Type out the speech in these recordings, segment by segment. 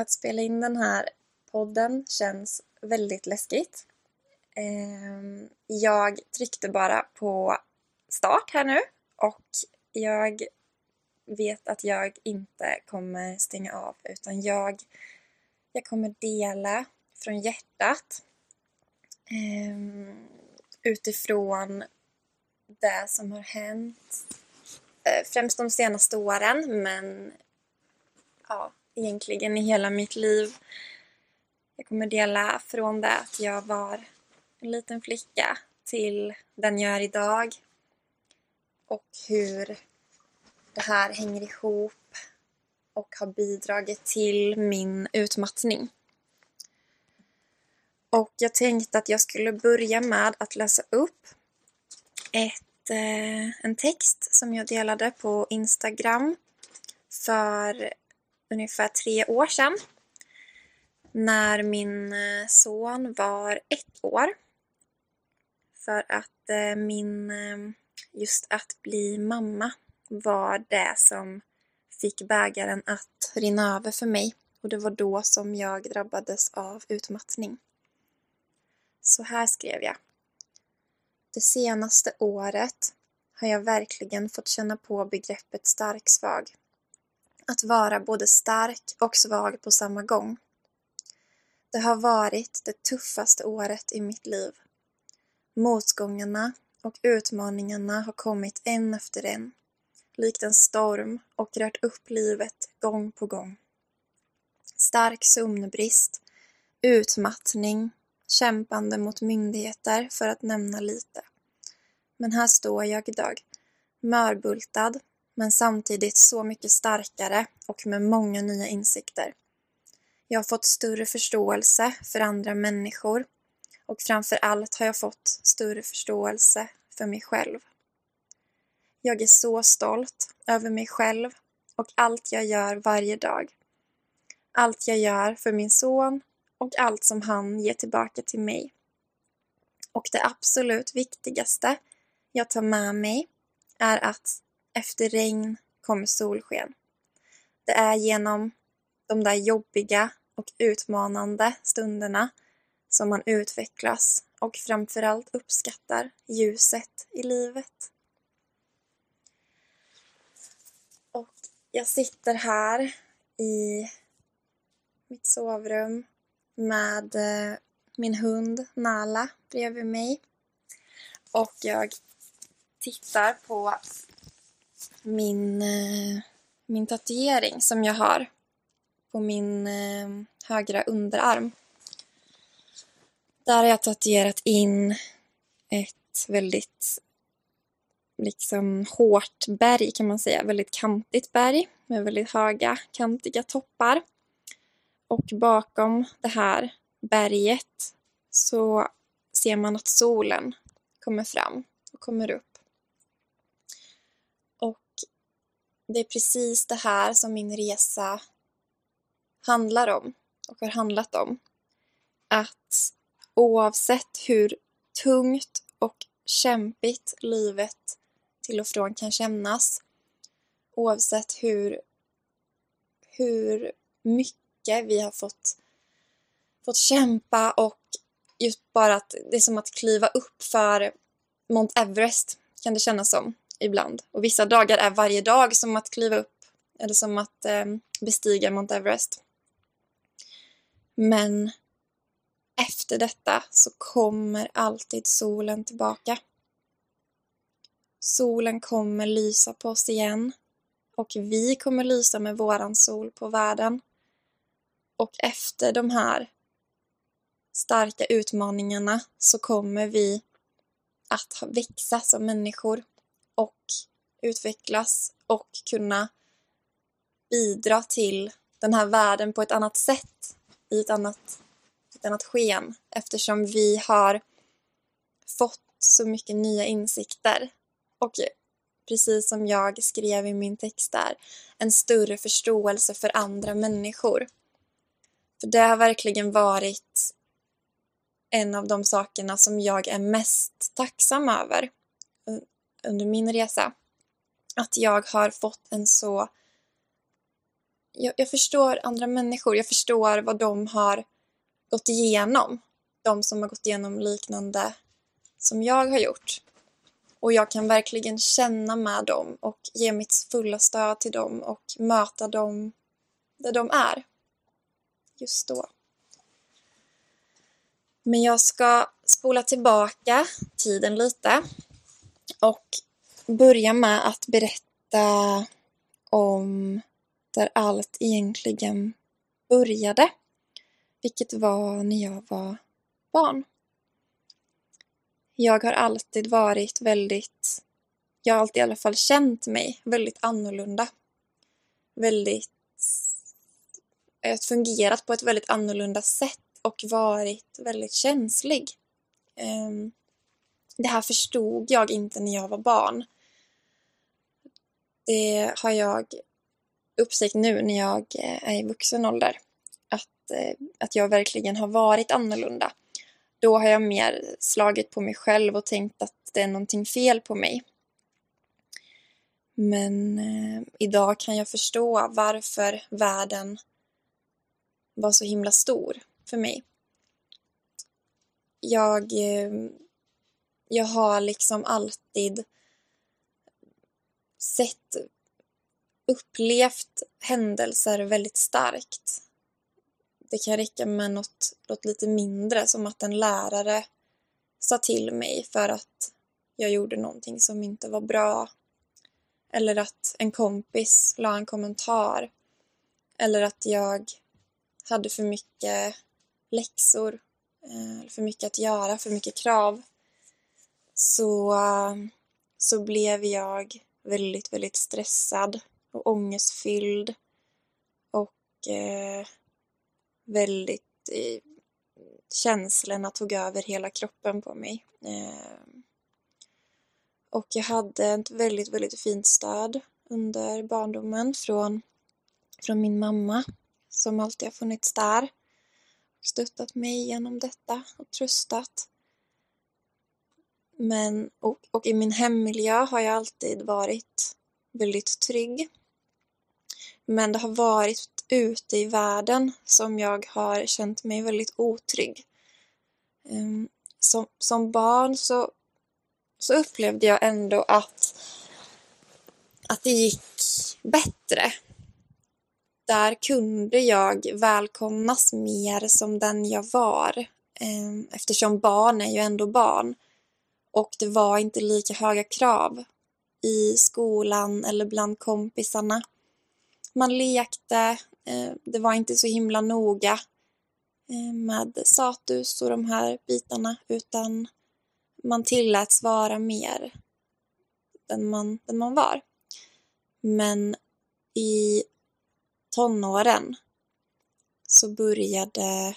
Att spela in den här podden känns väldigt läskigt. Ehm, jag tryckte bara på start här nu och jag vet att jag inte kommer stänga av utan jag, jag kommer dela från hjärtat ehm, utifrån det som har hänt eh, främst de senaste åren men ja, egentligen i hela mitt liv. Jag kommer dela från det att jag var en liten flicka till den jag är idag och hur det här hänger ihop och har bidragit till min utmattning. Och jag tänkte att jag skulle börja med att läsa upp ett, eh, en text som jag delade på Instagram för ungefär tre år sedan. När min eh, son var ett år. För att eh, min, eh, just att bli mamma var det som fick bägaren att rinna över för mig. Och det var då som jag drabbades av utmattning. Så här skrev jag. Det senaste året har jag verkligen fått känna på begreppet stark-svag att vara både stark och svag på samma gång. Det har varit det tuffaste året i mitt liv. Motgångarna och utmaningarna har kommit en efter en, likt en storm och rört upp livet gång på gång. Stark sömnbrist, utmattning, kämpande mot myndigheter för att nämna lite. Men här står jag idag, mörbultad men samtidigt så mycket starkare och med många nya insikter. Jag har fått större förståelse för andra människor och framför allt har jag fått större förståelse för mig själv. Jag är så stolt över mig själv och allt jag gör varje dag. Allt jag gör för min son och allt som han ger tillbaka till mig. Och det absolut viktigaste jag tar med mig är att efter regn kommer solsken. Det är genom de där jobbiga och utmanande stunderna som man utvecklas och framförallt uppskattar ljuset i livet. Och jag sitter här i mitt sovrum med eh, min hund Nala bredvid mig. Och jag tittar på min, eh, min tatuering som jag har på min eh, högra underarm. Där har jag tatuerat in ett väldigt liksom hårt berg kan man säga, väldigt kantigt berg med väldigt höga kantiga toppar. Och bakom det här berget så ser man att solen kommer fram och kommer upp. Det är precis det här som min resa handlar om och har handlat om. Att oavsett hur tungt och kämpigt livet till och från kan kännas, oavsett hur, hur mycket vi har fått, fått kämpa och just bara att det är som att kliva upp för Mount Everest kan det kännas som ibland. Och vissa dagar är varje dag som att kliva upp eller som att eh, bestiga Mount Everest. Men efter detta så kommer alltid solen tillbaka. Solen kommer lysa på oss igen och vi kommer lysa med våran sol på världen. Och efter de här starka utmaningarna så kommer vi att växa som människor och utvecklas och kunna bidra till den här världen på ett annat sätt, i ett annat, ett annat sken, eftersom vi har fått så mycket nya insikter. Och precis som jag skrev i min text där, en större förståelse för andra människor. För det har verkligen varit en av de sakerna som jag är mest tacksam över under min resa. Att jag har fått en så... Jag, jag, förstår andra människor, jag förstår vad de har gått igenom. De som har gått igenom liknande som jag har gjort. Och jag kan verkligen känna med dem och ge mitt fulla stöd till dem och möta dem där de är. Just då. Men jag ska spola tillbaka tiden lite och börja med att berätta om där allt egentligen började. Vilket var när jag var barn. Jag har alltid varit väldigt, jag har alltid i alla fall känt mig väldigt annorlunda. Väldigt, jag har fungerat på ett väldigt annorlunda sätt och varit väldigt känslig. Um, det här förstod jag inte när jag var barn. Det har jag upptäckt nu när jag eh, är i vuxen ålder. Att, eh, att jag verkligen har varit annorlunda. Då har jag mer slagit på mig själv och tänkt att det är någonting fel på mig. Men eh, idag kan jag förstå varför världen var så himla stor för mig. Jag, eh, jag har liksom alltid sett, upplevt händelser väldigt starkt. Det kan räcka med något, något lite mindre, som att en lärare sa till mig för att jag gjorde någonting som inte var bra. Eller att en kompis la en kommentar. Eller att jag hade för mycket läxor, eh, för mycket att göra, för mycket krav. Så, så blev jag väldigt, väldigt stressad och ångestfylld. Och eh, väldigt... Eh, känslorna tog över hela kroppen på mig. Eh, och jag hade ett väldigt, väldigt fint stöd under barndomen från, från min mamma som alltid har funnits där. och Stöttat mig genom detta och tröstat. Men, och, och i min hemmiljö har jag alltid varit väldigt trygg. Men det har varit ute i världen som jag har känt mig väldigt otrygg. Um, som, som barn så, så upplevde jag ändå att, att det gick bättre. Där kunde jag välkomnas mer som den jag var. Um, eftersom barn är ju ändå barn. Och det var inte lika höga krav i skolan eller bland kompisarna. Man lekte, eh, det var inte så himla noga eh, med status och de här bitarna utan man tilläts vara mer den man, den man var. Men i tonåren så började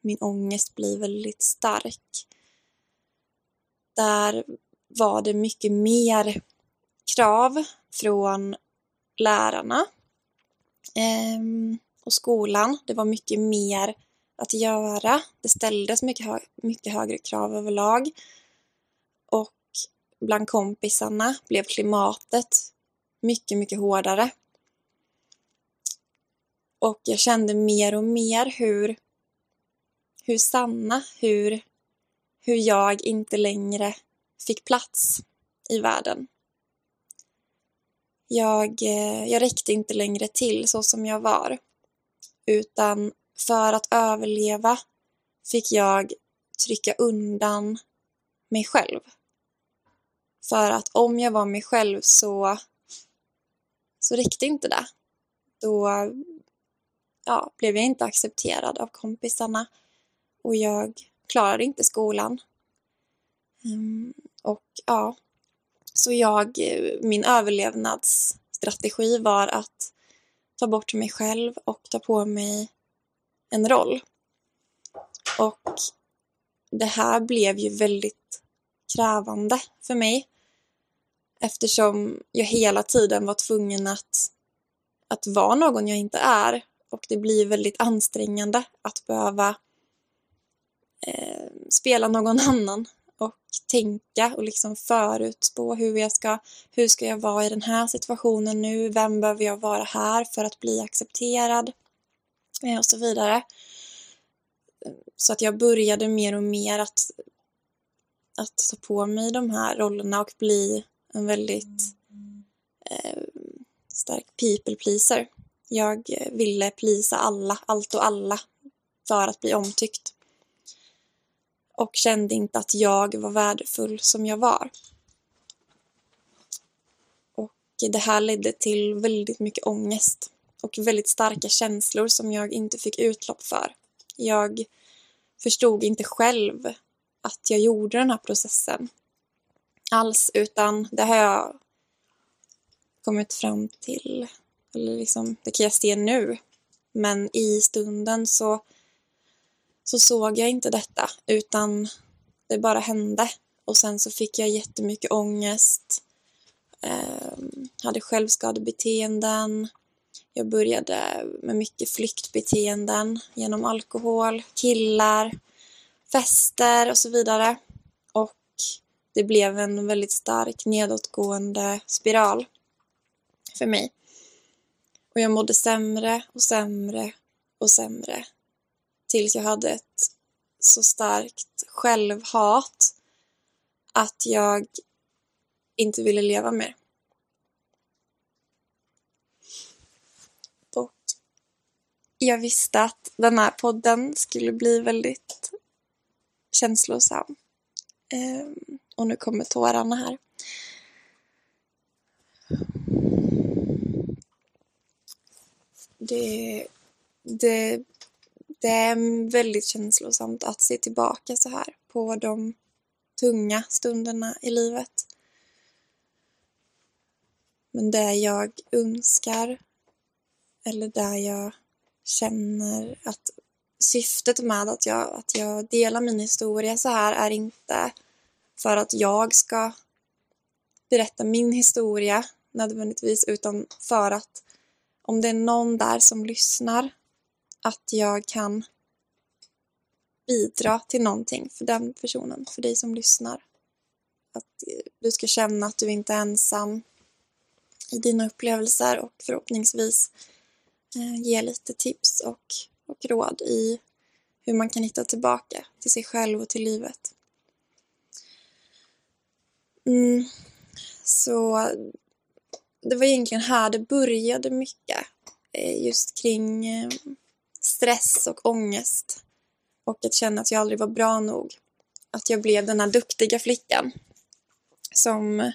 min ångest bli väldigt stark där var det mycket mer krav från lärarna eh, och skolan. Det var mycket mer att göra. Det ställdes mycket, hö mycket högre krav överlag. Och bland kompisarna blev klimatet mycket, mycket hårdare. Och jag kände mer och mer hur, hur Sanna, hur hur jag inte längre fick plats i världen. Jag, eh, jag räckte inte längre till så som jag var. Utan för att överleva fick jag trycka undan mig själv. För att om jag var mig själv så, så räckte inte det. Då ja, blev jag inte accepterad av kompisarna och jag klarade inte skolan. Ehm, och ja, så jag, eh, min överlevnadsstrategi var att ta bort mig själv och ta på mig en roll. Och det här blev ju väldigt krävande för mig eftersom jag hela tiden var tvungen att, att vara någon jag inte är och det blir väldigt ansträngande att behöva eh, spela någon annan och tänka och liksom förutspå hur jag ska, hur ska jag vara i den här situationen nu, vem behöver jag vara här för att bli accepterad eh, och så vidare. Så att jag började mer och mer att, att ta på mig de här rollerna och bli en väldigt eh, stark people pleaser. Jag ville plisa alla, allt och alla för att bli omtyckt. Och kände inte att jag var värdefull som jag var. Och det här ledde till väldigt mycket ångest och väldigt starka känslor som jag inte fick utlopp för. Jag förstod inte själv att jag gjorde den här processen alls, utan det har jag kommit fram till, eller liksom, det kan jag se nu. Men i stunden så, så såg jag inte detta, utan det bara hände. Och sen så fick jag jättemycket ångest, eh, hade självskadebeteenden, jag började med mycket flyktbeteenden genom alkohol, killar, fester och så vidare. Och det blev en väldigt stark nedåtgående spiral för mig. Och jag mådde sämre och sämre och sämre tills jag hade ett så starkt självhat att jag inte ville leva mer. Och jag visste att den här podden skulle bli väldigt känslosam. Ehm, och nu kommer tårarna här. Det, det, det är väldigt känslosamt att se tillbaka så här på de tunga stunderna i livet. Men det jag önskar eller där jag känner att syftet med att jag, att jag delar min historia så här är inte för att jag ska berätta min historia nödvändigtvis utan för att om det är någon där som lyssnar att jag kan bidra till någonting för den personen, för dig som lyssnar. Att eh, du ska känna att du inte är ensam i dina upplevelser och förhoppningsvis eh, ge lite tips och, och råd i hur man kan hitta tillbaka till sig själv och till livet. Mm. Så det var egentligen här det började mycket. Eh, just kring stress och ångest. Och att känna att jag aldrig var bra nog. Att jag blev den här duktiga flickan. Som...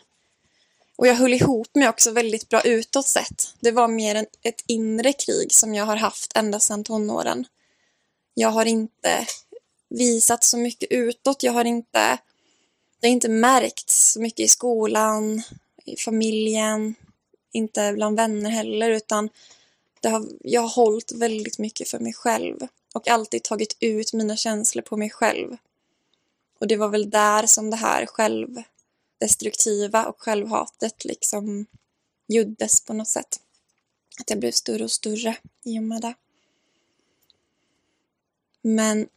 Och jag höll ihop mig också väldigt bra utåt sett. Det var mer en, ett inre krig som jag har haft ända sedan tonåren. Jag har inte visat så mycket utåt. Jag har inte det har inte märkts så mycket i skolan, i familjen, inte bland vänner heller utan det har, jag har hållit väldigt mycket för mig själv och alltid tagit ut mina känslor på mig själv. Och det var väl där som det här självdestruktiva och självhatet liksom gjordes på något sätt. Att jag blev större och större i och med det. Men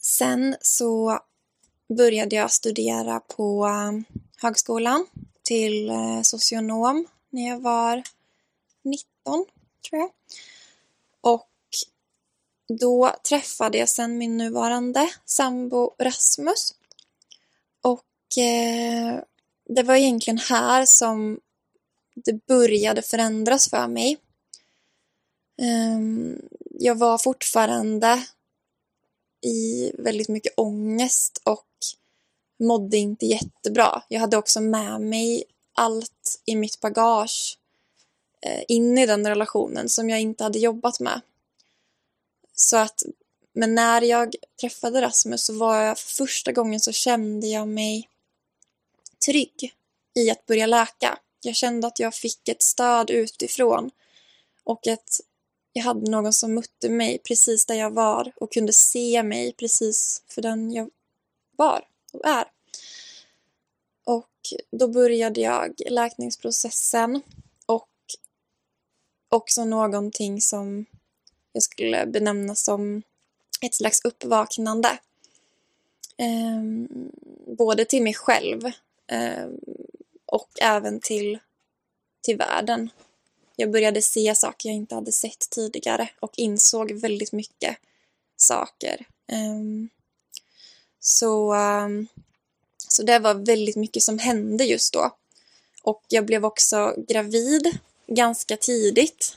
sen så började jag studera på eh, högskolan till eh, socionom när jag var 19, tror jag. Och då träffade jag sen min nuvarande sambo Rasmus. Och eh, det var egentligen här som det började förändras för mig. Um, jag var fortfarande i väldigt mycket ångest och mådde inte jättebra. Jag hade också med mig allt i mitt bagage eh, i den relationen som jag inte hade jobbat med. Så att, men när jag träffade Rasmus så var jag för första gången så kände jag mig trygg i att börja läka. Jag kände att jag fick ett stöd utifrån och att jag hade någon som mötte mig precis där jag var och kunde se mig precis för den jag var och är. Och då började jag läkningsprocessen också någonting som jag skulle benämna som ett slags uppvaknande. Eh, både till mig själv eh, och även till, till världen. Jag började se saker jag inte hade sett tidigare och insåg väldigt mycket saker. Um, så, ehm, så det var väldigt mycket som hände just då. Och jag blev också gravid ganska tidigt.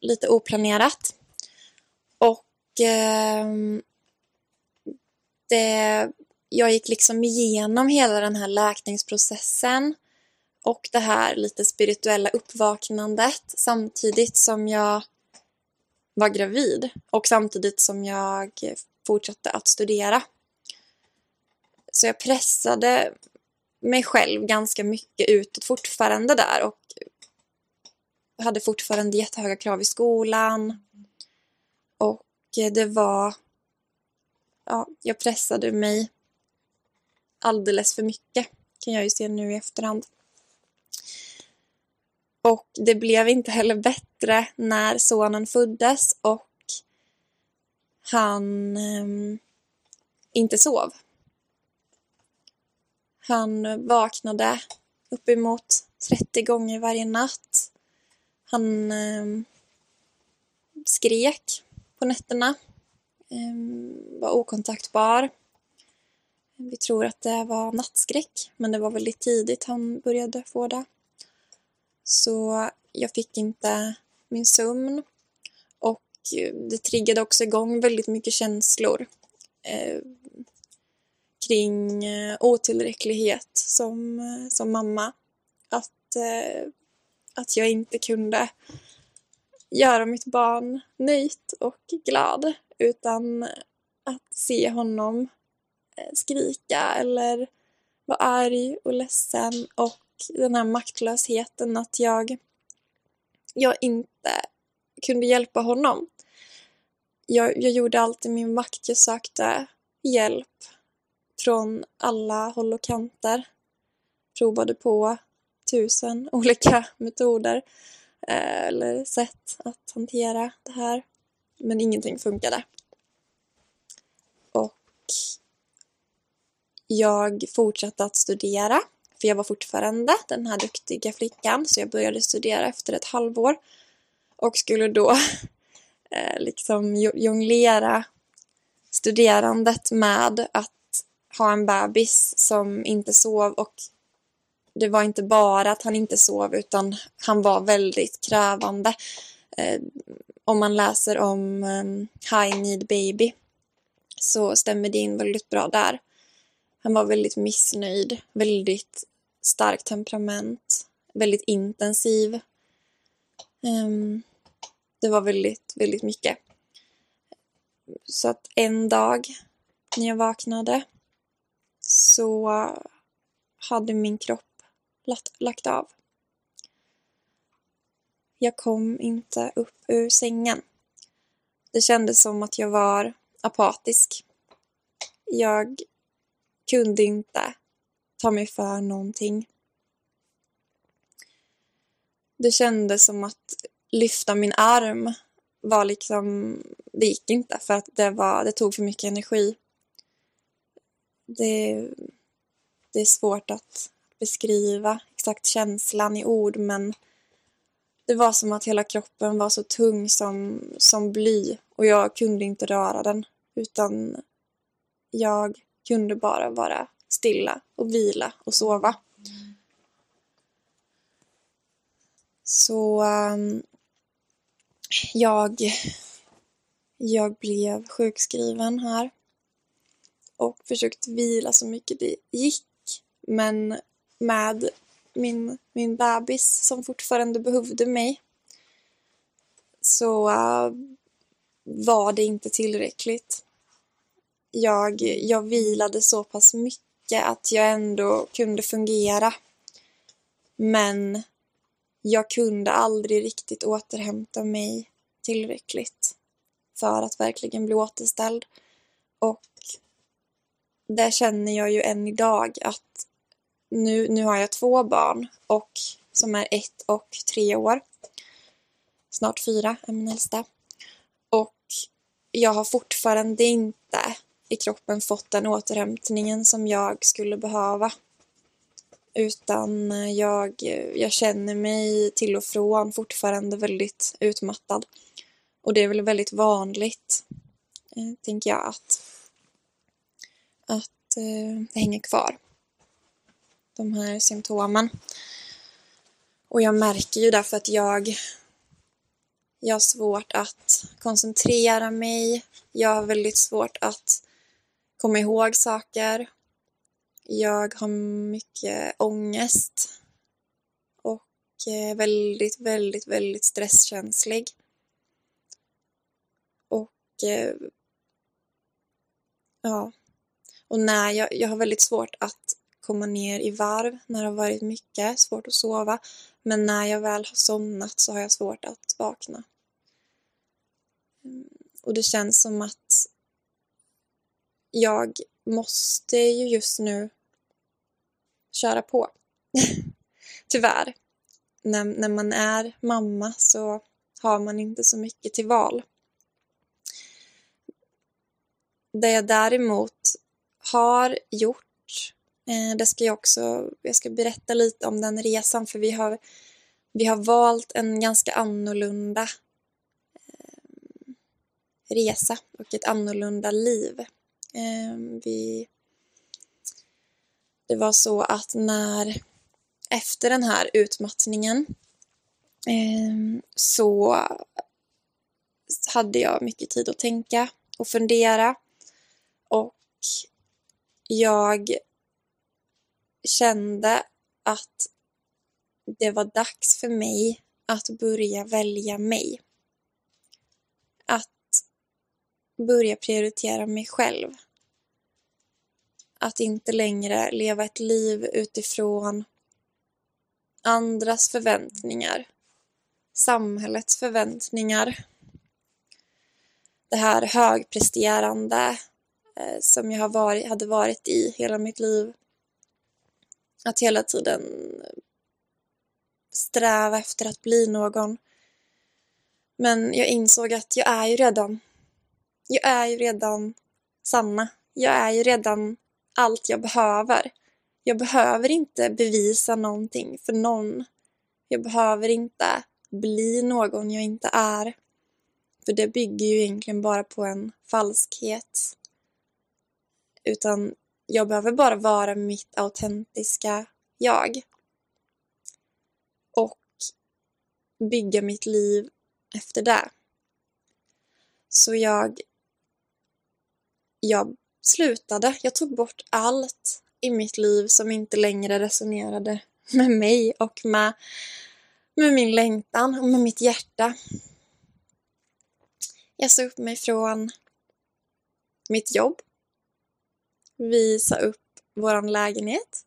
Lite oplanerat. Och eh, det, jag gick liksom igenom hela den här läkningsprocessen och det här lite spirituella uppvaknandet samtidigt som jag var gravid och samtidigt som jag fortsatte att studera. Så jag pressade mig själv ganska mycket utåt fortfarande där och hade fortfarande jättehöga krav i skolan. Och det var... Ja, jag pressade mig alldeles för mycket kan jag ju se nu i efterhand. Och det blev inte heller bättre när sonen föddes och han eh, inte sov. Han vaknade uppemot 30 gånger varje natt. Han eh, skrek på nätterna, eh, var okontaktbar. Vi tror att det var nattskräck, men det var väldigt tidigt han började få det. Så jag fick inte min sömn och det triggade också igång väldigt mycket känslor ehm, eh, kring otillräcklighet som, eh, som mamma. Att, eh, att jag inte kunde göra mitt barn nöjt och glad utan att se honom eh, skrika eller vara arg och ledsen och den här maktlösheten att jag, jag inte kunde hjälpa honom. Jag, jag gjorde allt i min makt. Jag sökte hjälp från alla håll och kanter. Provade på tusen olika metoder eh, eller sätt att hantera det här. Men ingenting funkade. Och jag fortsatte att studera för jag var fortfarande den här duktiga flickan så jag började studera efter ett halvår och skulle då eh, liksom jonglera studerandet med att ha en bebis som inte sov och det var inte bara att han inte sov utan han var väldigt krävande. Eh, om man läser om eh, High Need Baby så stämmer det in väldigt bra där. Han var väldigt missnöjd, väldigt starkt temperament, väldigt intensiv. Um, det var väldigt, väldigt mycket. Så att en dag när jag vaknade så hade min kropp lagt, lagt av. Jag kom inte upp ur sängen. Det kändes som att jag var apatisk. Jag kunde inte ta mig för någonting. Det kändes som att lyfta min arm var liksom, det gick inte för att det, var, det tog för mycket energi. Det, det är svårt att beskriva exakt känslan i ord men det var som att hela kroppen var så tung som, som bly och jag kunde inte röra den utan jag kunde bara vara stilla och vila och sova. Så um, jag, jag blev sjukskriven här och försökte vila så mycket det gick. Men med min, min bebis som fortfarande behövde mig så uh, var det inte tillräckligt. Jag, jag vilade så pass mycket att jag ändå kunde fungera. Men jag kunde aldrig riktigt återhämta mig tillräckligt för att verkligen bli återställd. Och det känner jag ju än idag att nu, nu har jag två barn och som är ett och tre år. Snart fyra är min äldsta. Och jag har fortfarande inte i kroppen fått den återhämtningen som jag skulle behöva. Utan eh, jag, jag känner mig till och från fortfarande väldigt utmattad. Och det är väl väldigt vanligt, eh, tänker jag, att, att eh, det hänger kvar. De här symptomen. Och jag märker ju därför att jag, jag har svårt att koncentrera mig. Jag har väldigt svårt att komma ihåg saker. Jag har mycket ångest och är väldigt, väldigt, väldigt stresskänslig. Och eh, ja, och när jag, jag har väldigt svårt att komma ner i varv när det har varit mycket, svårt att sova. Men när jag väl har somnat så har jag svårt att vakna. Mm, och det känns som att jag måste ju just nu köra på. Tyvärr. När, när man är mamma så har man inte så mycket till val. Det jag däremot har gjort, Eh, det ska jag också, jag ska berätta lite om den resan för vi har, vi har valt en ganska annorlunda eh, resa och ett annorlunda liv. Eh, vi, det var så att när efter den här utmattningen så hade jag mycket tid att tänka och fundera och jag kände att det var dags för mig att börja välja mig. Att börja prioritera mig själv. Att inte längre leva ett liv utifrån andras förväntningar, samhällets förväntningar. Det här högpresterande eh, som jag har varit, hade varit i hela mitt liv. Att hela tiden sträva efter att bli någon. Men jag insåg att jag är ju redan, jag är ju redan Sanna. Jag är ju redan allt jag behöver. Jag behöver inte bevisa någonting för någon. Jag behöver inte bli någon jag inte är. För det bygger ju egentligen bara på en falskhet. Utan jag behöver bara vara mitt autentiska jag. Och bygga mitt liv efter det. Så jag, jag slutade, jag tog bort allt i mitt liv som inte längre resonerade med mig och med, med min längtan och med mitt hjärta. Jag sa upp mig från mitt jobb. Vi sa upp vår lägenhet.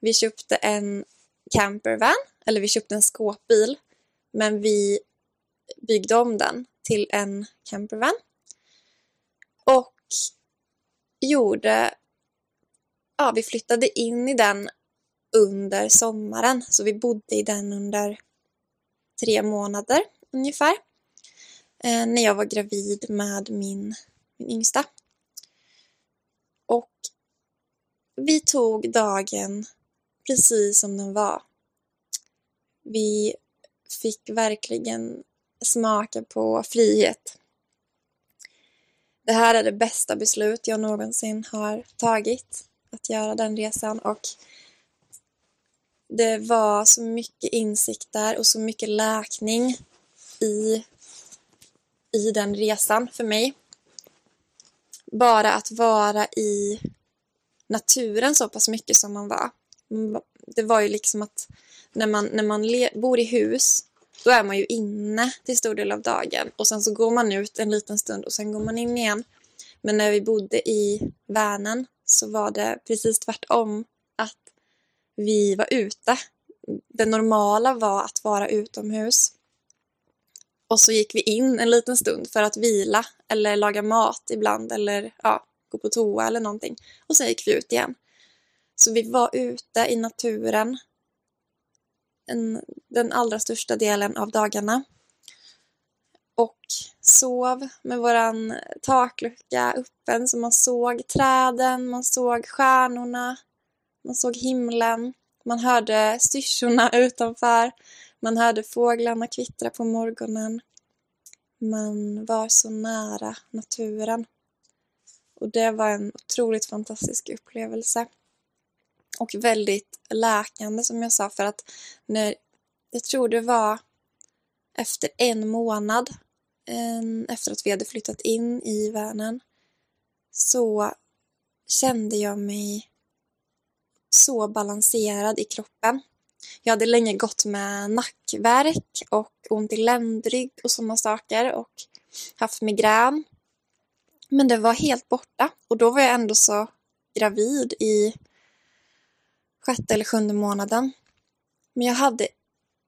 Vi köpte en campervan, eller vi köpte en skåpbil, men vi byggde om den till en campervan. Och gjorde ja, vi flyttade in i den under sommaren, så vi bodde i den under tre månader ungefär. Eh, när jag var gravid med min, min yngsta. Och vi tog dagen precis som den var. Vi fick verkligen smaka på frihet. Det här är det bästa beslut jag någonsin har tagit att göra den resan och det var så mycket insikter och så mycket läkning i, i den resan för mig. Bara att vara i naturen så pass mycket som man var. Det var ju liksom att när man, när man bor i hus då är man ju inne till stor del av dagen och sen så går man ut en liten stund och sen går man in igen. Men när vi bodde i Vänern så var det precis tvärtom. Att vi var ute det normala var att vara utomhus. Och så gick vi in en liten stund för att vila eller laga mat ibland eller ja, gå på toa eller någonting. Och sen gick vi ut igen. Så vi var ute i naturen en, den allra största delen av dagarna. Och sov med våran taklucka öppen så man såg träden, man såg stjärnorna, man såg himlen, man hörde styrsorna utanför, man hörde fåglarna kvittra på morgonen. Man var så nära naturen. Och det var en otroligt fantastisk upplevelse. Och väldigt läkande som jag sa för att när, jag tror det var efter en månad efter att vi hade flyttat in i Vänern så kände jag mig så balanserad i kroppen. Jag hade länge gått med nackvärk och ont i ländrygg och sådana saker och haft migrän. Men den var helt borta och då var jag ändå så gravid i sjätte eller sjunde månaden. Men jag hade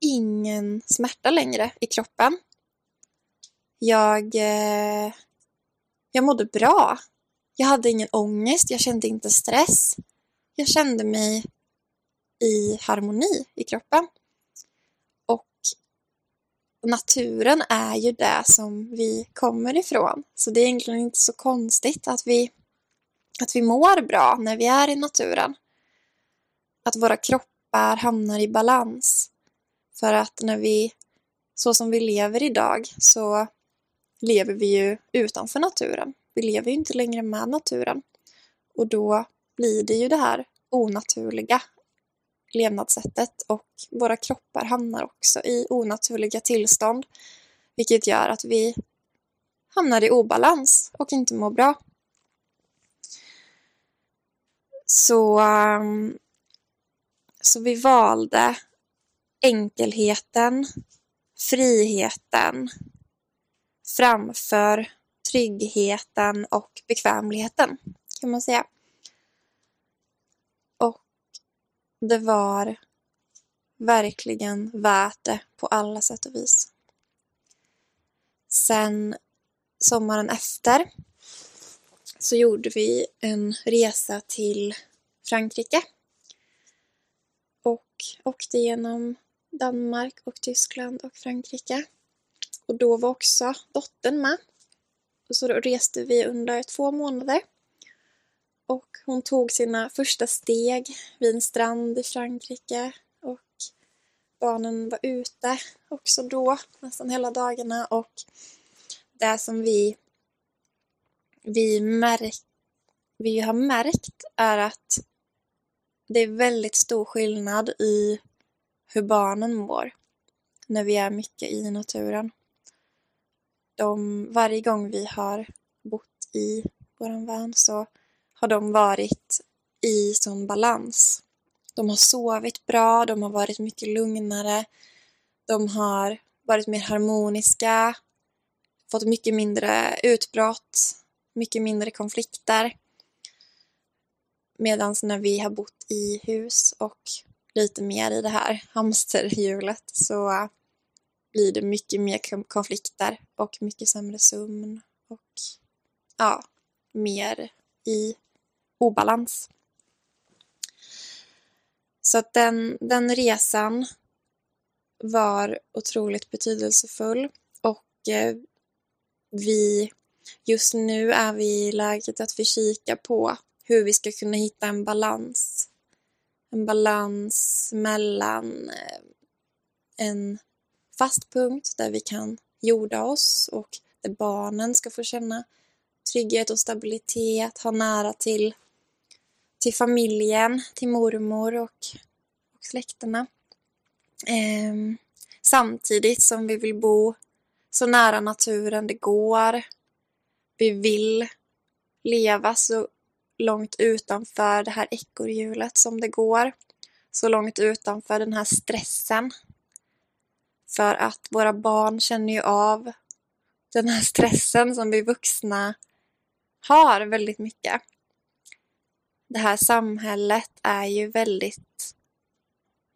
ingen smärta längre i kroppen. Jag, eh, jag mådde bra. Jag hade ingen ångest, jag kände inte stress. Jag kände mig i harmoni i kroppen. Naturen är ju det som vi kommer ifrån. Så det är egentligen inte så konstigt att vi, att vi mår bra när vi är i naturen. Att våra kroppar hamnar i balans. För att när vi, så som vi lever idag, så lever vi ju utanför naturen. Vi lever ju inte längre med naturen. Och då blir det ju det här onaturliga levnadssättet och våra kroppar hamnar också i onaturliga tillstånd. Vilket gör att vi hamnar i obalans och inte mår bra. Så, ehm, så vi valde enkelheten, friheten framför tryggheten och bekvämligheten kan man säga. Och det var verkligen värt det på alla sätt och vis. Sen sommaren efter så gjorde vi en resa till Frankrike och åkte genom Danmark och Tyskland och Frankrike. Och då var också dottern med. Och så då reste vi under två månader. Och hon tog sina första steg vid en strand i Frankrike. Och barnen var ute också då, nästan hela dagarna. Och det som vi, vi, märk, vi har märkt är att det är väldigt stor skillnad i hur barnen mår när vi är mycket i naturen de, varje gång vi har bott i våran van så har de varit i sån balans. De har sovit bra, de har varit mycket lugnare, de har varit mer harmoniska, fått mycket mindre utbrott, mycket mindre konflikter. Medan när vi har bott i hus och lite mer i det här hamsterhjulet så blir det mycket mer konflikter och mycket sämre sömn och ja, mer i obalans. Så att den, den resan var otroligt betydelsefull och eh, vi just nu är vi i läget att vi kikar på hur vi ska kunna hitta en balans. En balans mellan eh, en fast punkt där vi kan jorda oss och där barnen ska få känna trygghet och stabilitet, ha nära till, till familjen, till mormor och, och släkterna. Eh, samtidigt som vi vill bo så nära naturen det går. Vi vill leva så långt utanför det här ekorrhjulet som det går. Så långt utanför den här stressen för att våra barn känner ju av den här stressen som vi vuxna har väldigt mycket. Det här samhället är ju väldigt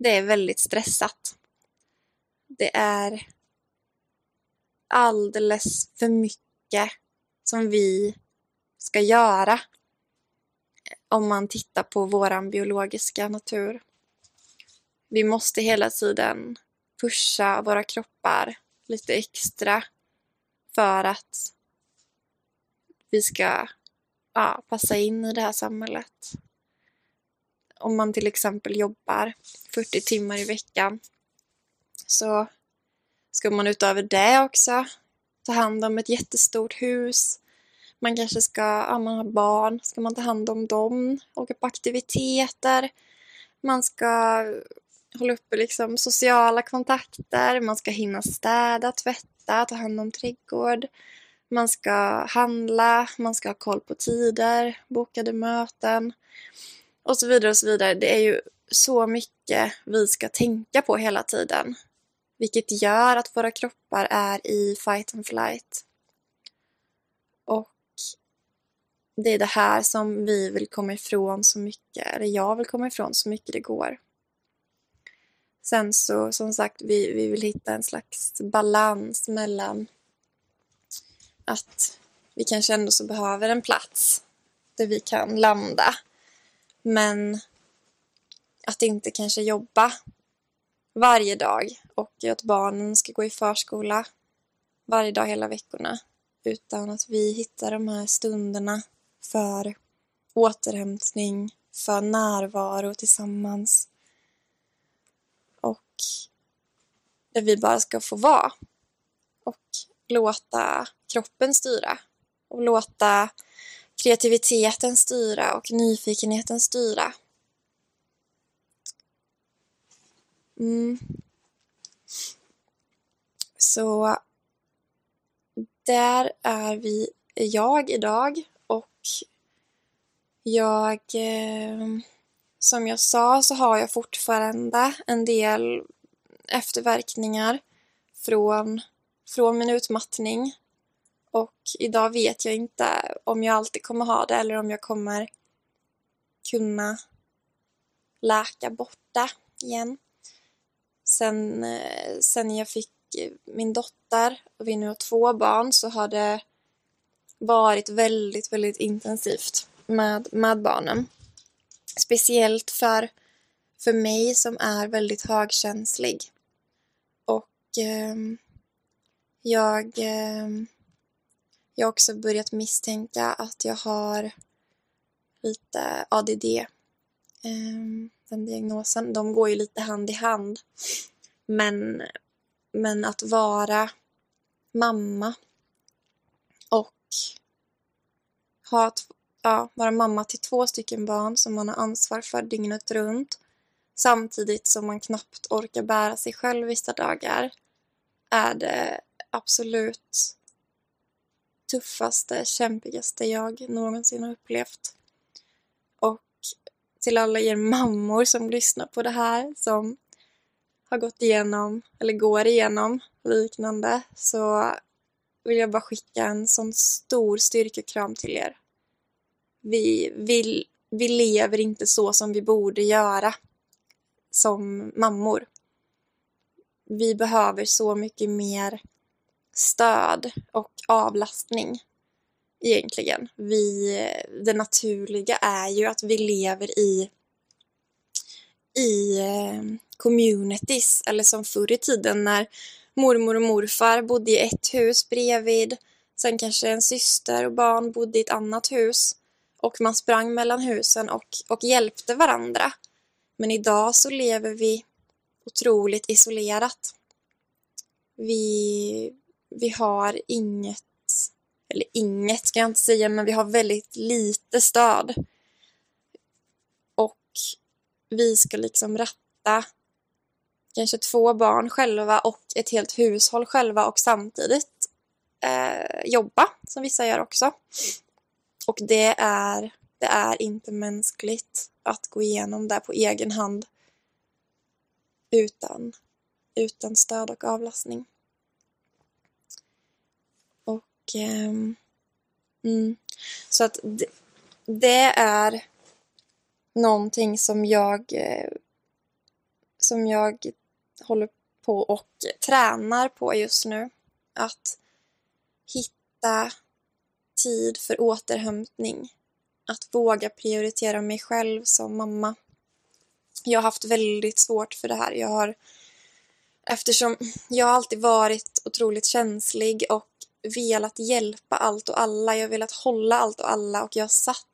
det är väldigt stressat. Det är alldeles för mycket som vi ska göra om man tittar på våran biologiska natur. Vi måste hela tiden pusha våra kroppar lite extra för att vi ska ja, passa in i det här samhället. Om man till exempel jobbar 40 timmar i veckan så ska man utöver det också ta hand om ett jättestort hus. Man kanske ska, ja man har barn, ska man ta hand om dem, åka på aktiviteter. Man ska hålla uppe liksom sociala kontakter, man ska hinna städa, tvätta, ta hand om trädgård. Man ska handla, man ska ha koll på tider, bokade möten och så vidare och så vidare. Det är ju så mycket vi ska tänka på hela tiden. Vilket gör att våra kroppar är i fight and flight. Och det är det här som vi vill komma ifrån så mycket, eller jag vill komma ifrån så mycket det går. Sen så, som sagt, vi, vi vill hitta en slags balans mellan att vi kanske ändå så behöver en plats där vi kan landa. Men att inte kanske jobba varje dag och att barnen ska gå i förskola varje dag hela veckorna. Utan att vi hittar de här stunderna för återhämtning, för närvaro tillsammans. Och där vi bara ska få vara. Och låta kroppen styra. Och låta kreativiteten styra och nyfikenheten styra. Mm. Så där är vi, jag idag och jag, eh, som jag sa så har jag fortfarande en del efterverkningar från, från min utmattning. Och idag vet jag inte om jag alltid kommer ha det eller om jag kommer kunna läka bort det igen. Sen, eh, sen jag fick eh, min dotter och vi nu har två barn så har det varit väldigt, väldigt intensivt med, med barnen. Speciellt för, för mig som är väldigt högkänslig. Och eh, jag, eh, jag har också börjat misstänka att jag har lite ADD. Ehm, den diagnosen. De går ju lite hand i hand. Men, men att vara mamma och ha, ja, vara mamma till två stycken barn som man har ansvar för dygnet runt samtidigt som man knappt orkar bära sig själv vissa dagar är det absolut tuffaste, kämpigaste jag någonsin har upplevt Och till alla er mammor som lyssnar på det här som har gått igenom eller går igenom liknande så vill jag bara skicka en sån stor styrkekram till er. Vi, vi, vi lever inte så som vi borde göra som mammor. Vi behöver så mycket mer stöd och avlastning egentligen. Vi, det naturliga är ju att vi lever i, i eh, communities, eller som förr i tiden när mormor och morfar bodde i ett hus bredvid, sen kanske en syster och barn bodde i ett annat hus och man sprang mellan husen och, och hjälpte varandra. Men idag så lever vi otroligt isolerat. Vi, vi har inget eller inget ska jag inte säga, men vi har väldigt lite stöd. Och vi ska liksom ratta kanske två barn själva och ett helt hushåll själva och samtidigt eh, jobba, som vissa gör också. Och det är, det är inte mänskligt att gå igenom det på egen hand utan, utan stöd och avlastning. Um, mm, så att det, det, är någonting som jag eh, som jag håller på och tränar på just nu. Att hitta tid för återhämtning. Att våga prioritera mig själv som mamma. Jag har haft väldigt svårt för det här. Jag har, eftersom jag har alltid varit otroligt känslig och velat hjälpa allt och alla. Jag har velat hålla allt och alla och jag har satt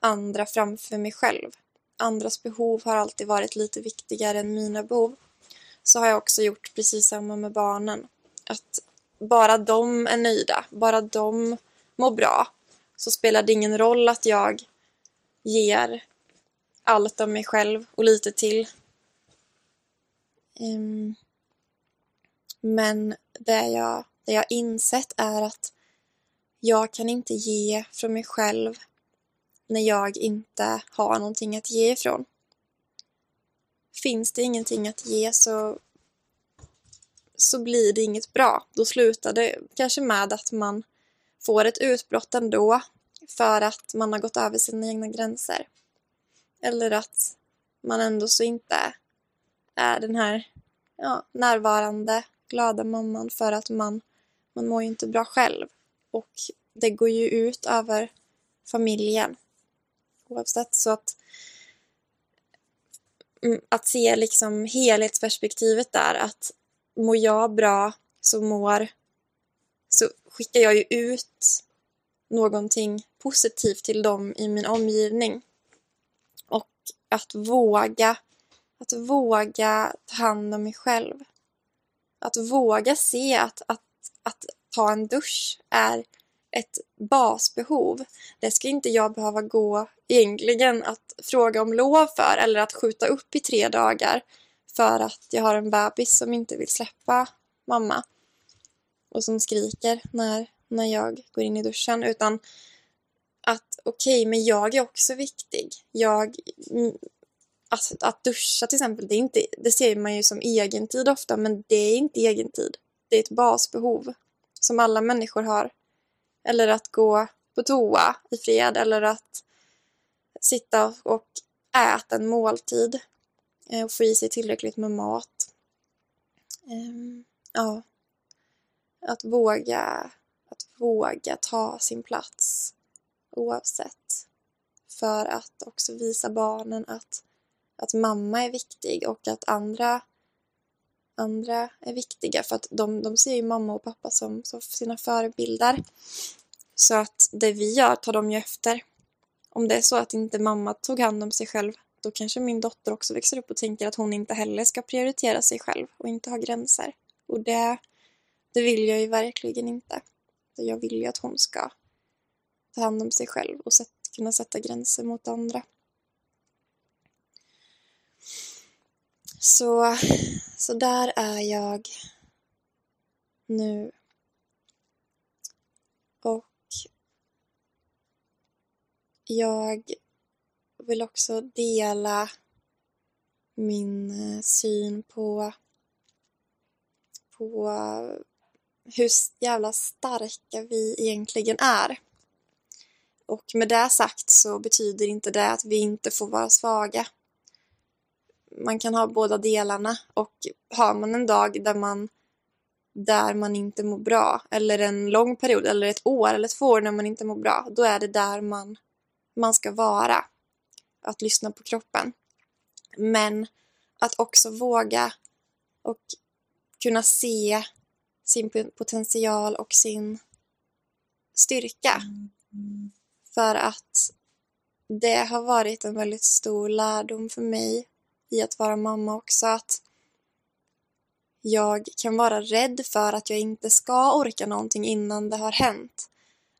andra framför mig själv. Andras behov har alltid varit lite viktigare än mina behov. Så har jag också gjort precis samma med barnen. Att bara de är nöjda, bara de mår bra, så spelar det ingen roll att jag ger allt av mig själv och lite till. Um, men det jag, det jag insett är att jag kan inte ge från mig själv när jag inte har någonting att ge ifrån. Finns det ingenting att ge så, så blir det inget bra. Då slutar det kanske med att man får ett utbrott ändå för att man har gått över sina egna gränser. Eller att man ändå så inte är den här ja, närvarande, glada mamman för att man, man mår ju inte bra själv. Och det går ju ut över familjen oavsett. Så att, mm, att se liksom helhetsperspektivet där, att mår jag bra så mår så skickar jag ju ut någonting positivt till dem i min omgivning. Och att våga, att våga ta hand om mig själv. Att våga se att, att, att ta en dusch är ett basbehov. Det ska inte jag behöva gå egentligen att fråga om lov för eller att skjuta upp i tre dagar för att jag har en bebis som inte vill släppa mamma och som skriker när, när jag går in i duschen utan att okej, okay, men jag är också viktig. Jag, mm, att, att duscha till exempel, det, är inte, det ser man ju som egentid ofta men det är inte egentid. Det är ett basbehov som alla människor har. Eller att gå på toa i fred eller att sitta och äta en måltid eh, och få i sig tillräckligt med mat. Ehm, ja, att våga, att våga ta sin plats oavsett. För att också visa barnen att, att mamma är viktig och att andra, andra är viktiga. För att de, de ser ju mamma och pappa som, som sina förebilder. Så att det vi gör tar de ju efter. Om det är så att inte mamma tog hand om sig själv, då kanske min dotter också växer upp och tänker att hon inte heller ska prioritera sig själv och inte ha gränser. Och det, det vill jag ju verkligen inte. Jag vill ju att hon ska ta hand om sig själv och sätt, kunna sätta gränser mot andra. Så, så där är jag nu. Och jag vill också dela min eh, syn på, på hur jävla starka vi egentligen är. Och med det sagt så betyder inte det att vi inte får vara svaga. Man kan ha båda delarna och har man en dag där man där man inte mår bra eller en lång period eller ett år eller två år när man inte mår bra, då är det där man man ska vara. Att lyssna på kroppen. Men att också våga och kunna se sin potential och sin styrka. För att det har varit en väldigt stor lärdom för mig i att vara mamma också. Att jag kan vara rädd för att jag inte ska orka någonting innan det har hänt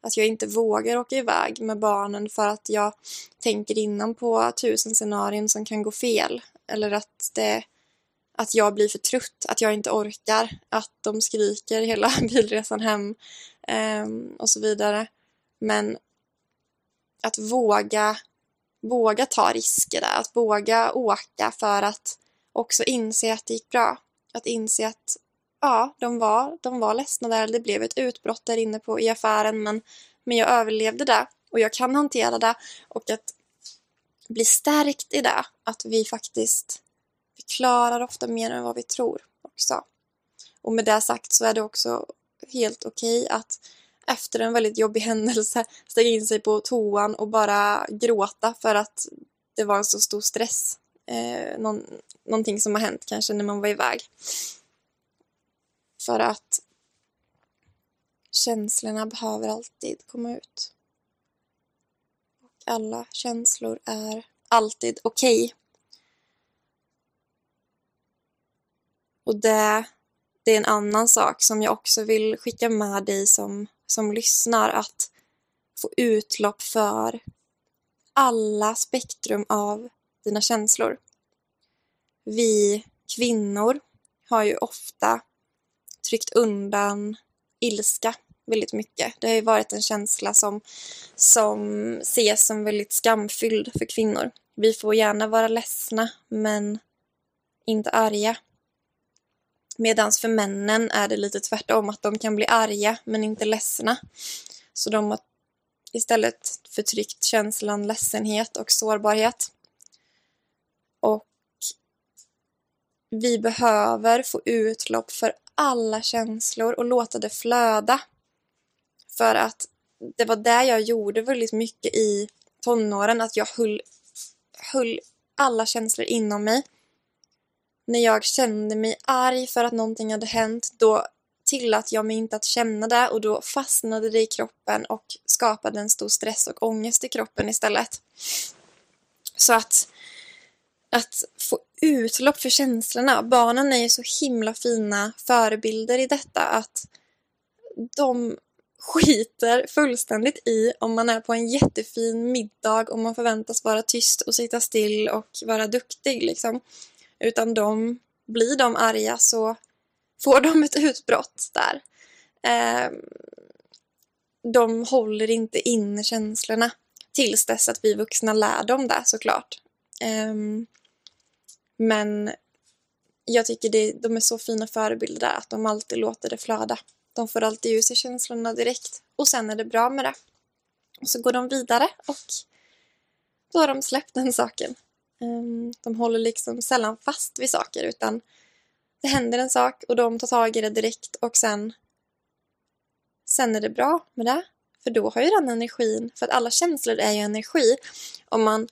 att jag inte vågar åka iväg med barnen för att jag tänker innan på tusen scenarion som kan gå fel. Eller att, det, att jag blir för trött, att jag inte orkar, att de skriker hela bilresan hem eh, och så vidare. Men att våga, våga ta risker där, att våga åka för att också inse att det gick bra. Att inse att ja, de var, de var ledsna där. Det blev ett utbrott där inne på, i affären men, men jag överlevde det och jag kan hantera det och att bli stärkt i det. Att vi faktiskt vi klarar ofta mer än vad vi tror också. Och med det sagt så är det också helt okej okay att efter en väldigt jobbig händelse stänga in sig på toan och bara gråta för att det var en så stor stress. Eh, någon, någonting som har hänt kanske när man var iväg. För att känslorna behöver alltid komma ut. Och alla känslor är alltid okej. Okay. Och det, det är en annan sak som jag också vill skicka med dig som, som lyssnar, att få utlopp för alla spektrum av dina känslor. Vi kvinnor har ju ofta tryckt undan ilska väldigt mycket. Det har ju varit en känsla som, som ses som väldigt skamfylld för kvinnor. Vi får gärna vara ledsna, men inte arga. Medan för männen är det lite tvärtom, att de kan bli arga men inte ledsna. Så de har istället förtryckt känslan ledsenhet och sårbarhet. Och vi behöver få utlopp för alla känslor och låta det flöda. För att det var det jag gjorde väldigt mycket i tonåren, att jag höll, höll alla känslor inom mig. När jag kände mig arg för att någonting hade hänt, då tillät jag mig inte att känna det och då fastnade det i kroppen och skapade en stor stress och ångest i kroppen istället. Så att, att få utlopp för känslorna, barnen är ju så himla fina förebilder i detta att de skiter fullständigt i om man är på en jättefin middag och man förväntas vara tyst och sitta still och vara duktig liksom. Utan de, blir de arga så får de ett utbrott där. Eh, de håller inte inne känslorna tills dess att vi vuxna lär dem det såklart. Eh, men jag tycker det, de är så fina förebilder där att de alltid låter det flöda. De får alltid ur sig känslorna direkt och sen är det bra med det. Och så går de vidare och då har de släppt den saken. Ehm, de håller liksom sällan fast vid saker utan det händer en sak och de tar tag i det direkt och sen sen är det bra med det. För då har ju den energin, för att alla känslor är ju energi. Om man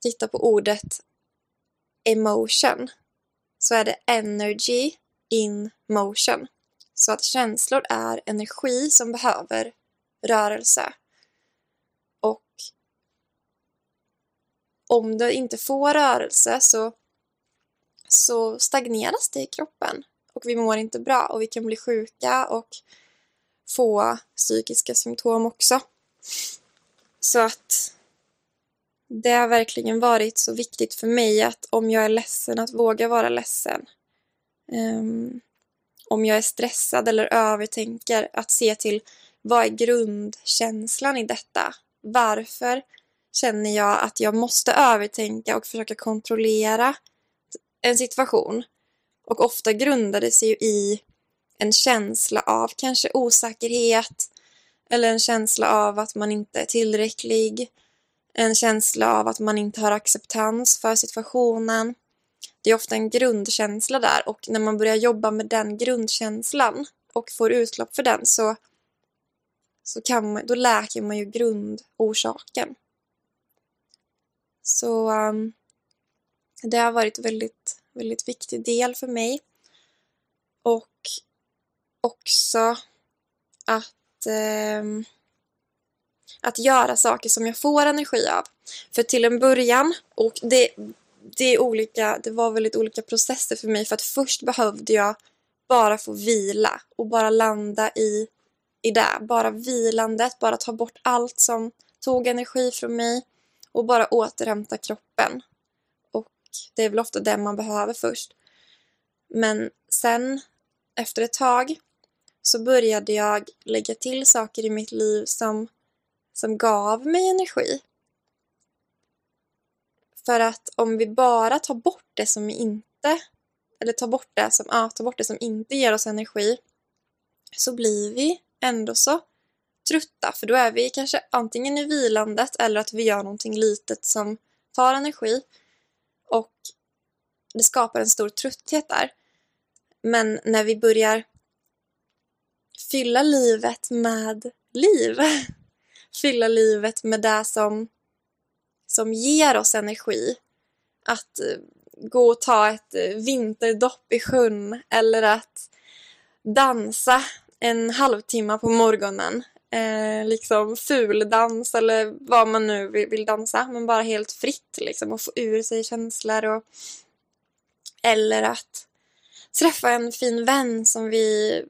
tittar på ordet emotion så är det energy in motion. Så att känslor är energi som behöver rörelse. Och om du inte får rörelse så, så stagneras det i kroppen och vi mår inte bra och vi kan bli sjuka och få psykiska symptom också. Så att det har verkligen varit så viktigt för mig att om jag är ledsen, att våga vara ledsen. Um, om jag är stressad eller övertänker, att se till vad är grundkänslan i detta? Varför känner jag att jag måste övertänka och försöka kontrollera en situation? Och ofta grundar det sig ju i en känsla av kanske osäkerhet eller en känsla av att man inte är tillräcklig. En känsla av att man inte har acceptans för situationen. Det är ofta en grundkänsla där och när man börjar jobba med den grundkänslan och får utlopp för den så, så kan man, då läker man ju grundorsaken. Så um, det har varit väldigt, väldigt viktig del för mig. Och också att, um, att göra saker som jag får energi av. För till en början, och det, det, är olika, det var väldigt olika processer för mig för att först behövde jag bara få vila och bara landa i, i det. Bara vilandet, bara ta bort allt som tog energi från mig och bara återhämta kroppen. Och det är väl ofta det man behöver först. Men sen, efter ett tag, så började jag lägga till saker i mitt liv som, som gav mig energi. För att om vi bara tar bort det som inte, eller tar bort det som, ja, tar bort det som inte ger oss energi, så blir vi ändå så trötta, för då är vi kanske antingen i vilandet eller att vi gör någonting litet som tar energi. Och det skapar en stor trötthet där. Men när vi börjar fylla livet med liv, fylla livet med det som, som ger oss energi, att eh, gå och ta ett eh, vinterdopp i sjön eller att dansa en halvtimme på morgonen. Eh, liksom fuldans eller vad man nu vill, dansa, men bara helt fritt liksom och få ur sig känslor och eller att träffa en fin vän som vi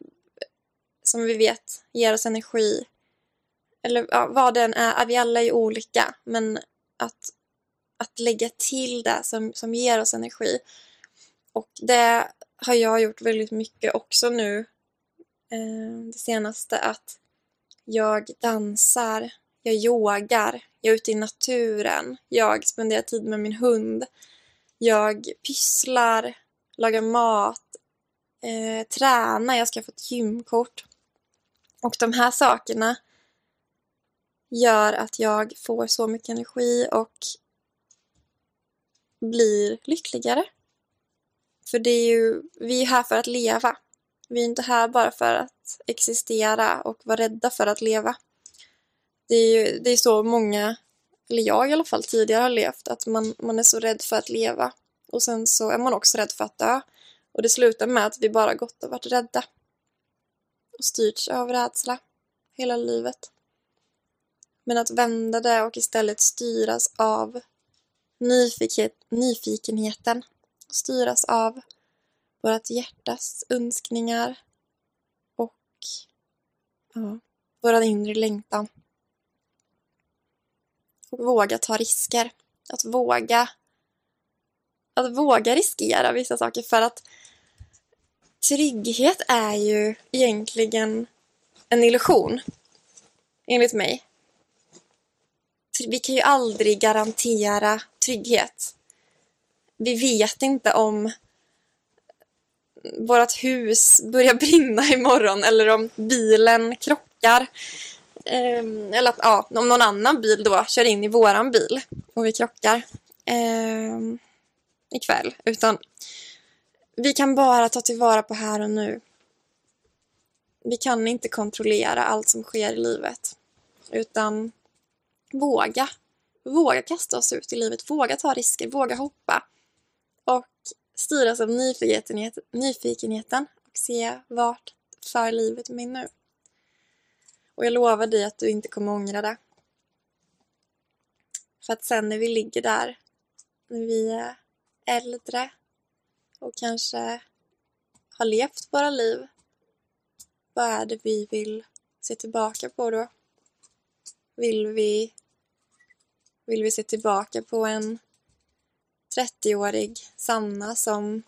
som vi vet ger oss energi. Eller ja, vad den är, vi alla är olika, men att, att lägga till det som, som ger oss energi. Och det har jag gjort väldigt mycket också nu eh, det senaste att jag dansar, jag yogar, jag är ute i naturen, jag spenderar tid med min hund, jag pysslar, lagar mat, eh, tränar, jag ska få ett gymkort. Och de här sakerna gör att jag får så mycket energi och blir lyckligare. För det är ju, vi är här för att leva. Vi är inte här bara för att existera och vara rädda för att leva. Det är ju det är så många, eller jag i alla fall, tidigare har levt. Att man, man är så rädd för att leva. Och sen så är man också rädd för att dö. Och det slutar med att vi bara gått och varit rädda. Och styrts av rädsla hela livet. Men att vända det och istället styras av nyfikenheten. Styras av vårt hjärtas önskningar och ja, vår inre längtan. Och våga ta risker. Att våga att våga riskera vissa saker för att trygghet är ju egentligen en illusion. Enligt mig. Vi kan ju aldrig garantera trygghet. Vi vet inte om vårt hus börjar brinna imorgon eller om bilen krockar. Eh, eller att ja, om någon annan bil då kör in i våran bil och vi krockar. eh, ikväll. Utan vi kan bara ta tillvara på här och nu. Vi kan inte kontrollera allt som sker i livet. Utan våga. Våga kasta oss ut i livet. Våga ta risker. Våga hoppa. Och styras av nyfikenhet, nyfikenheten och se vart för livet mig nu. Och jag lovar dig att du inte kommer ångra det. För att sen när vi ligger där, när vi är äldre och kanske har levt våra liv, vad är det vi vill se tillbaka på då? Vill vi, vill vi se tillbaka på en 30-årig Sanna som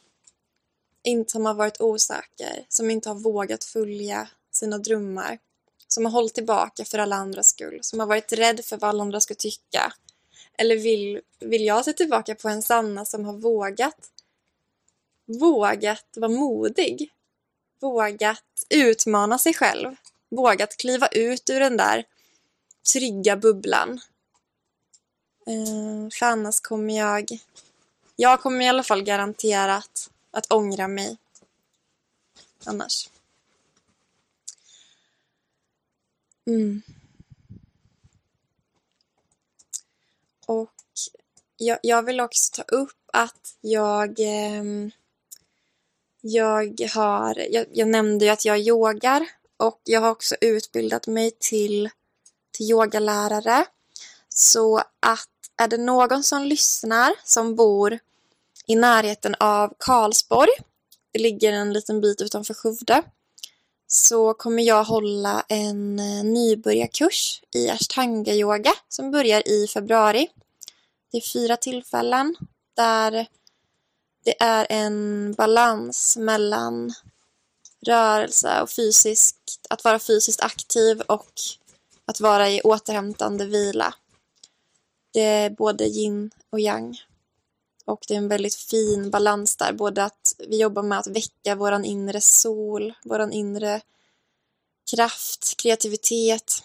inte som har varit osäker, som inte har vågat följa sina drömmar, som har hållit tillbaka för alla andras skull, som har varit rädd för vad alla andra ska tycka. Eller vill, vill jag se tillbaka på en Sanna som har vågat vågat vara modig, vågat utmana sig själv, vågat kliva ut ur den där trygga bubblan. Eh, för annars kommer jag jag kommer i alla fall garanterat att ångra mig. Annars. Mm. Och jag, jag, vill också ta upp att jag eh, jag har, jag, jag, nämnde ju att jag yogar och jag har också utbildat mig till, till yogalärare. Så att är det någon som lyssnar som bor i närheten av Karlsborg, det ligger en liten bit utanför Skövde, så kommer jag hålla en eh, nybörjarkurs i ashtanga-yoga som börjar i februari. Det är fyra tillfällen där det är en balans mellan rörelse och fysiskt, att vara fysiskt aktiv och att vara i återhämtande vila. Det är både yin och yang. Och det är en väldigt fin balans där, både att vi jobbar med att väcka våran inre sol, våran inre kraft, kreativitet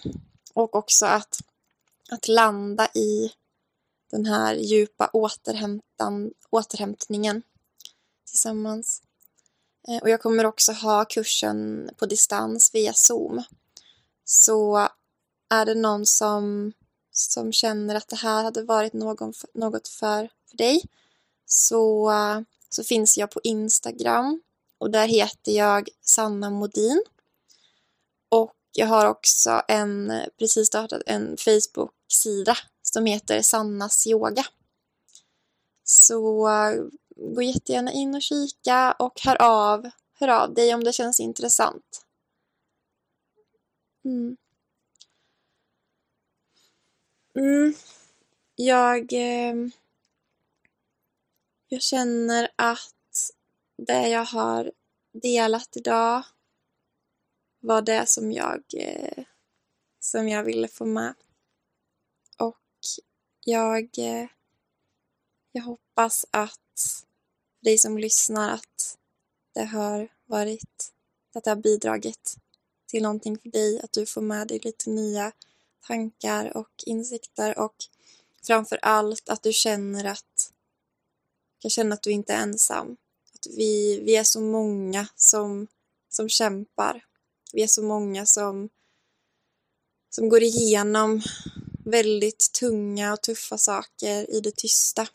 och också att, att landa i den här djupa återhämtan, återhämtningen. tillsammans. Eh, och jag kommer också ha kursen på distans via Zoom. Så är det någon som, som känner att det här hade varit någon, något för, för dig så, så finns jag på Instagram och där heter jag Sanna Modin. Och jag har också en, precis startat en Facebook-sida som heter Sannas yoga. Så gå jättegärna in och kika och hör av, hör av dig om det känns intressant. Mm. Mm. Jag, eh, jag känner att det jag har delat idag var det som jag, eh, som jag ville få med. Och jag, eh, jag hoppas att dig som lyssnar att det har varit, att det har bidragit till någonting för dig, att du får med dig lite nya tankar och insikter och framför allt att du känner att kan känna att du inte är ensam. Att vi, vi är så många som, som kämpar. Vi är så många som, som går igenom väldigt tunga och tuffa saker i det tysta.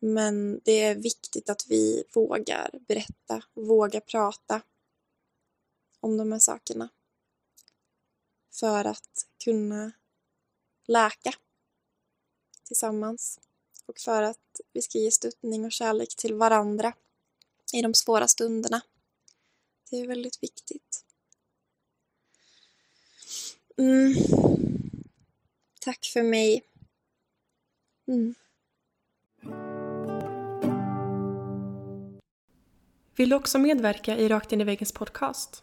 Men det är viktigt att vi vågar berätta, vågar prata om de här sakerna. För att kunna läka tillsammans och för att vi ska ge stöttning och kärlek till varandra i de svåra stunderna. Det är väldigt viktigt. Mm. Tack för mig. Mm. Vill du också medverka i Rakt in i väggens podcast?